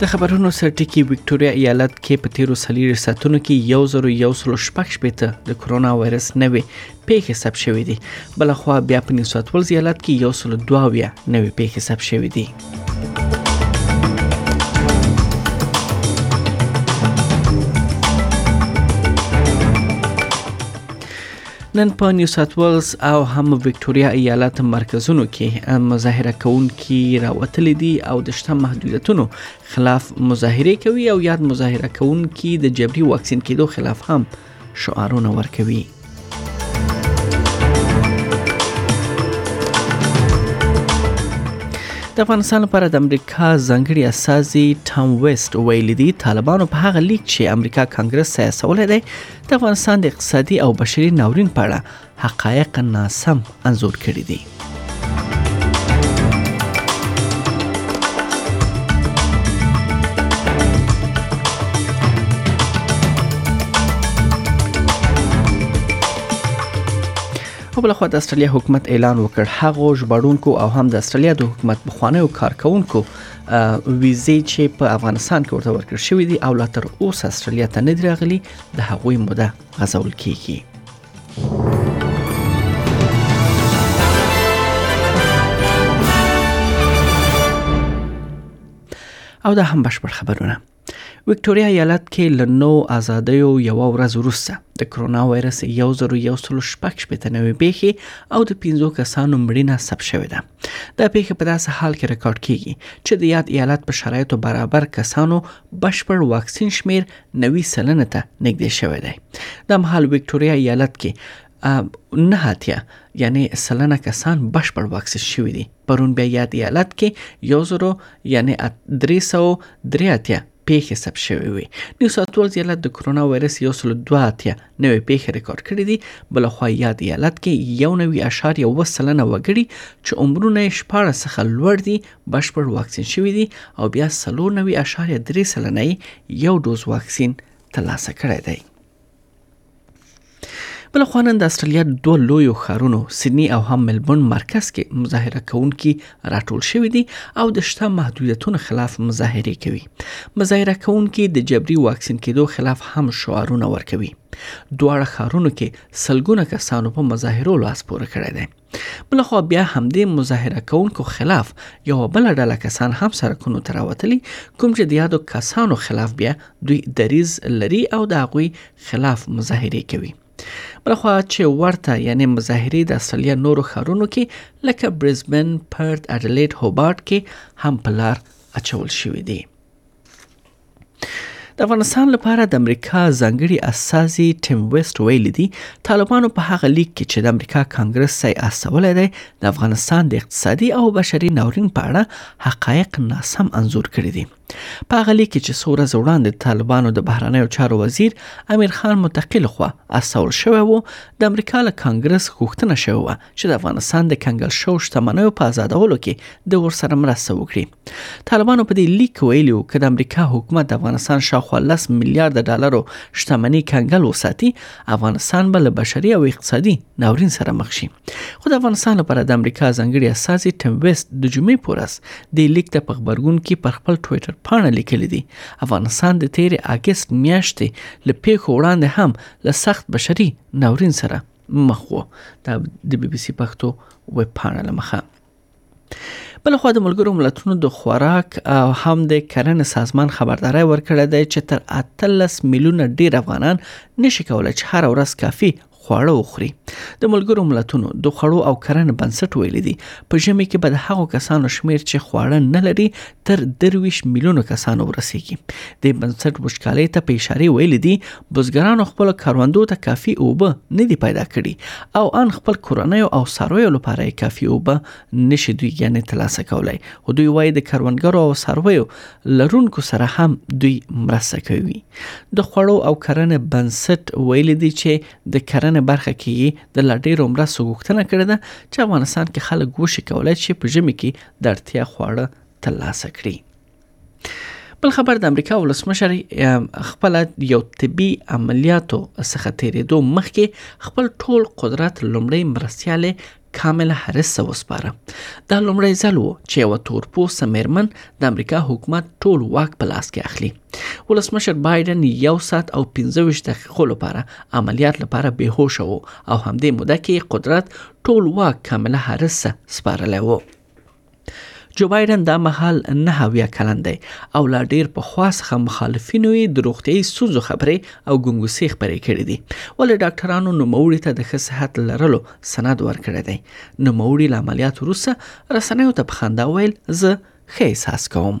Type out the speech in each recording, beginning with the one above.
د خبرونو سرټکی وکټوريا ایالت کې په تیرو سلیری ساتونو کې 1116 شپږ شپته د کرونا وایرس نوې پېښې ثبت شوې دي بلخوا بیا په نیوساتولز ایالت کې یو سل دوه اویا نوې پېښې ثبت شوې دي نن په نیو ساوت ویلز او هم وکټوريا ایالت مرکزونو کې مظاهره کوونکي راوتلي دي او د شته محدودیتونو خلاف مظاهره کوي او یاد مظاهره کوونکي د جبري واکسین کېدو خلاف هم شعارونه ورکوي د افغانستان لپاره د امریکا ځنګړي اساسي ټام ویست ویلي دي طالبانو په هغه لیک چې امریکا کانګرس سیاسولې دی د افغانستان د اقتصادي او بشري ناورین په اړه حقایق ناسم انځور کړي دي خو بل خو د استرالیا حکومت اعلان وکړ هغه ژباړونکو او هم د استرالیا د حکومت بخوانیو کارکونکو ویزه چې په افغانستان کې ورته ورکړ شوې دي او لا تر اوسه استرالیا ته نه دی راغلي د هغوی موده غزول کیږي او دا هم بشپړ خبرونه وکټوريا ایالت کې له نو ازادیو یو ورځ وروسته د کرونا وایرس یو زر یو سل شپږ شپته نوې پیښې او د 15 کسانو مړینه ثبت شوې ده دا پیښه په داسې حال کې ریکارډ کیږي چې د یاد ایالت په شرایطو برابر کسانو بشپړ واکسین شمیر نوي سلنه ته نږدې شوی دی د مهال وکټوريا ایالت کې نه هاتیا یعنی سلنه کسان بشپړ واکسین شوی دي پرون بیا یاد ایالت کې یو زرو یعنی 303 اتیا پیښې ثبت شوې وي نیو ساوث ویلز ایالت د کرونا وایرس یو سل دوه اتیا نوې پیښې ریکارډ کړې دي بلخوا یاد ایالت کې یو نوي اشاریه و سلنه وګړي چې عمرونه یې شپاړس څخه لوړ دي بشپړ واکسین شوي دي او بیا 94.3 سلنه یو ډوز واکسین ترلاسه کړی دی بل خو نن د استرالیا دوه لویو ښارونو سیدنی او هم ملبورن مرکز کې مظاهره کوونکي راټول شوي دي او د شته محدودیتونو خلاف مظاهره کوي مظاهره کوونکي د جبري واکسین کېدو خلاف هم شعارونه ورکوي دواړه ښارونو کې سلګونه کسانو په مظاهرو لاس پورې کړی دی بلخوا بیا همدې مظاهره کوونکو خلاف یوه بله ډله کسان هم سرکونو ته راوتلي کوم چې د یادو کسانو خلاف بیا دوی دریز لري او د هغوی خلاف مظاهره کوي بلخوا چې ورته یعنی مظاهرې د استرالیا نورو ښارونو کې لکه برزبن، پرت، اډلیډ، هوبارت کې هم په لار اچول شوې دي. د افغانستان لپاره د امریکا ځانګړي استازي ټیم ویسټ ویل دي طالبانو په هغه لیک کې چې د امریکا کانګرس سي استولې دی د افغانستان د اقتصادي او بشري ناورین په اړه حقایق ناسم انزور کړی دي په هغه لیک کې چې سوره زوړان د طالبانو د بهرنیو چارو وزیر امیر خان متقی لخوا استول شوی وو د امریکا له کانګرس غوښتنه شوې و چې د افغانستان د کنګل شو شتمنیو په آزادولو کې د ورسره مرسته وکړي طالبانو په دې لیک ویلي و چې د امریکا حکومت د افغانستان شاوخوا 10 میلیارډ ډالرو شتمنۍ کنګل وساتي افغانستان به له بشري او اقتصادي ناورین سره مخ شي خو د افغانستان لپاره د امریکا ځنګړي اساسي ټیم ویست د جمعې پورس د لیک ته په خبرګون کې پر خپل ټوئیټر پاڼه لیکلي دي افغانستان د تیر اگست میاشتې له پیښو وړاندې هم له سخت بشري ناورین سره مخ وو دا د بي بي سي پښتو ویب پاڼه له مخه بل خو د ملګرو ملتونو د خوراک او هم د کرنې سازمان خبرداري ورکړې ده چې تر 13 میلیونه ډیر افغانان نشي کولای چې هر ورځ کافي خواړه وخوري د ملګرو ملتونو د خوړو او کرنې بنسټ ویلي دي په ژمي کې به د هغو کسانو شمیر چې خواړه نه لري تر درویش میلیونو کسانو ورسیږي د بنسټ وشکالۍ ته په اشاره ویل دي بزګرانو خپل کاروندو ته کافي اوبه نه دی پیدا کړي او ان خپل کورنۍ او سرویو لپاره کافي اوبه نشي دوی یعنی ترلاسه کولای خو دوی وایي د کروندګرو او سرویو لرونکو سره هم دوی مرسته کوي د خوړو او کرنې بنسټ ویل دي چې د کرنې برخه کې د لړډیر عمره سوغښتنه کړې ده چې افغانستان کې خلک وشي کولای چې په ژمي کې د اړتیا خواړه ترلاسه کړي بل خبر د امریکا ولسمشر خپل یو طبي عملیاتو څخه تیریدو مخکې خپل ټول قدرت لومړی مرستياله کامل هریس وسپاره دا لومړی ځل وو چې یو تورپوس میرمن د امریکا حکومت ټول واک په لاس کې اخلي ولسمشر بایدن یو ساعت او 15 دقیقو لپاره عملیات لپاره بهوښ وو او همدې موده کې قدرت ټول واک کاملا هارس ته سپارلی و جو بایډن دا مهال نه اویا کلن دی او لا ډیر په خوا څخه مخالفینو یې د روغتیايي ستونزو خبرې او ګنګوسې خبرې کړې دي ولې ډاکټرانو نوموړي ته د ښه صحت لرلو سند ورکړی دی نوموړي له عملیات وروسته رسنیو ته په خندا ویل زه ښه احساس کوم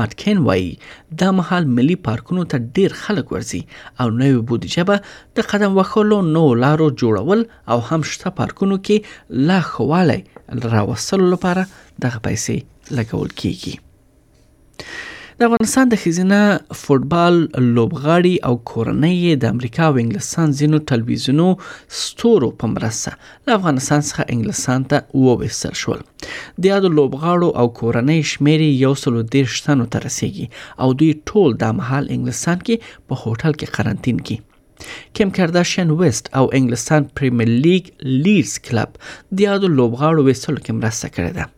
مات کین وایي، دا مهال ملي پارکونو ته ډېر خلک ورځي او نوې بودیجه به د قدم وښولو نوو لارو جوړول او هم شته پارکونو کې لا ښه والی راوستلو لپاره دغه پیسې لګول کېږي. د افغانستان د ښځینه فوټبال لوبغاړي او کورنۍ یې د امریکا او انګلستان ځینو ټلویزیونو ستورو په مرسته له افغانستان څخه انګلستان ته وویستل شول د یادو لوبغاړو او کورنۍ شمیر یو سلو دیرش تنو ته رسیږي او دوی ټول د مهال انګلستان کې په هوټل کې قرنطین کې کیم کارداشیان ویست او انګلستان پریمیر لیګ لیډز کلب د یادو لوبغاړو ویستلو کې مرسته کړې ده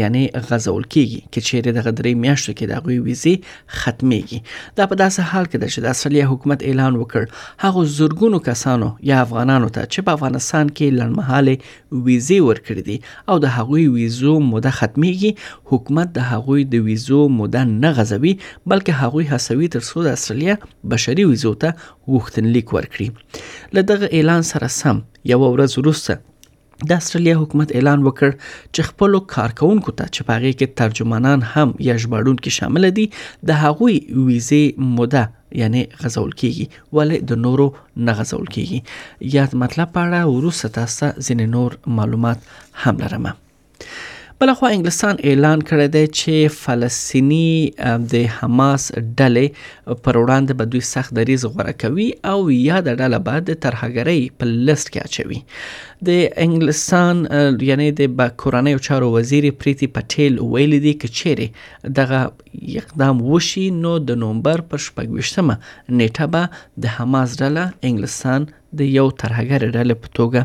یعنی غزول کیږي کې چیرې دغه درې میاشتو کې د غوي ویزه ختميږي دا په داسې حال کې ده چې د استرالیا حکومت اعلان وکړ هغه زورګونو کسانو یا افغانانو ته چې په افغانستان کې لړمحاله ویزه ورکړي دي او د هغوی ویزو موده ختميږي حکومت د هغوی د ویزو موده نه غزوي بلکې هغوی هڅوي تر څو د استرالیا بشري ویزو ته غوښتنلیک ورکړي لدغه اعلان سره سم یو ورځ وروسته د استرالیا حکومت اعلان وکړ چې خپل کارکونکو ته چې پاغي کې ترجمانان هم یا ژباړونکي شامل دي د هغوی ویزه موده یعنی غزول کیږي ولې د نورو نه غزول کیږي یاد مطلب په اړه ورسته تاسو ځینې نور معلومات هم لرم بله خوا انګلستان اعلان کړی دی چې فلسطیني د حماس ډلې پر وړاندې به دوی سخت دریز غوره کوي او یاده ډله به د ترهګرۍ په لیست کې اچوي د انګلستان یعنی د کورنۍ چارو وزیر پریتی پټیل ویلي دي چې چیرې دغه اقدام وشي نو د نومبر پر شپږمه نیټه به د حماس ډله انګلستان د یو ترهګر ډلې په توګه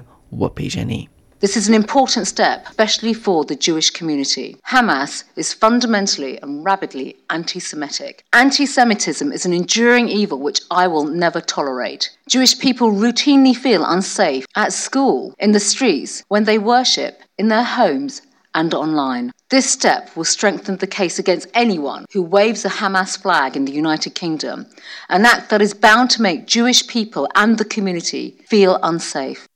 وپیژني This is an important step, especially for the Jewish community. Hamas is fundamentally and rabidly anti Semitic. Anti Semitism is an enduring evil which I will never tolerate. Jewish people routinely feel unsafe at school, in the streets, when they worship, in their homes, and online. This step will strengthen the case against anyone who waves a Hamas flag in the United Kingdom, an act that is bound to make Jewish people and the community feel unsafe.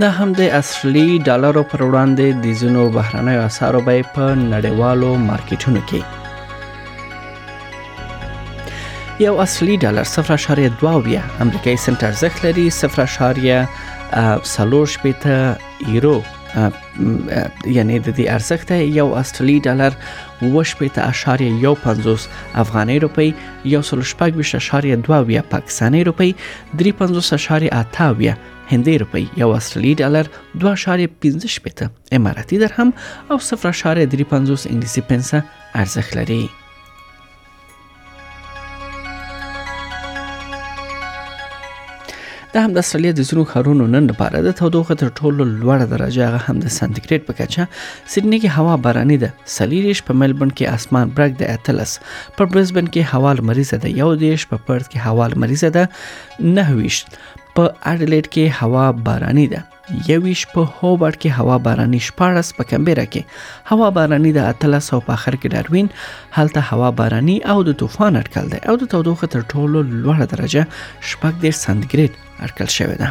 د همدې اصلي ډالرو پر وړاندې د ځینو بهرنیو اسعارو بیې په نړیوالو مارکیټونو کې یو اصلي ډالر 0.22 امریکایي سنت ارزښت لري 0.48 یورو یعنی د دې ارزښت یو استرالی ډالر وشپېته اشاریه یو 50 افغاني روپی یو سل شپږ ویشت اشاریه دوه ویا پاکستاني روپی درې 50 اشاریه اته ویا هندۍ روپۍ یو استرالی ډالر 2.15 اماراتي درهم او 0.35 انګلیسي پنسه ارزښت لري دا هم د استرالیا د ځینو ښارونو نن لپاره د تودوخه تر ټولو لوړه درجه هغه هم د سانتیګریډ په کچه سیدنی کې هوا باراني ده سلیریش په ملبورن کې اسمان برګ د اتلس په برزبن کې هوا لمریزه ده یو دیش په پرت کې هوا لمریزه ده نهویشت په اډلیډ کې هوا باراني ده یویش په هوبرټ کې هوا باراني شپاړس په کمبیرا کې هوا باراني د اتلس او په اخر کې ډاروین هلته هوا باراني او د طوفان اټکل دی او د تودوخه تر ټولو لوړه درجه شپږ دېر سانتګریډ اټکل شوې ده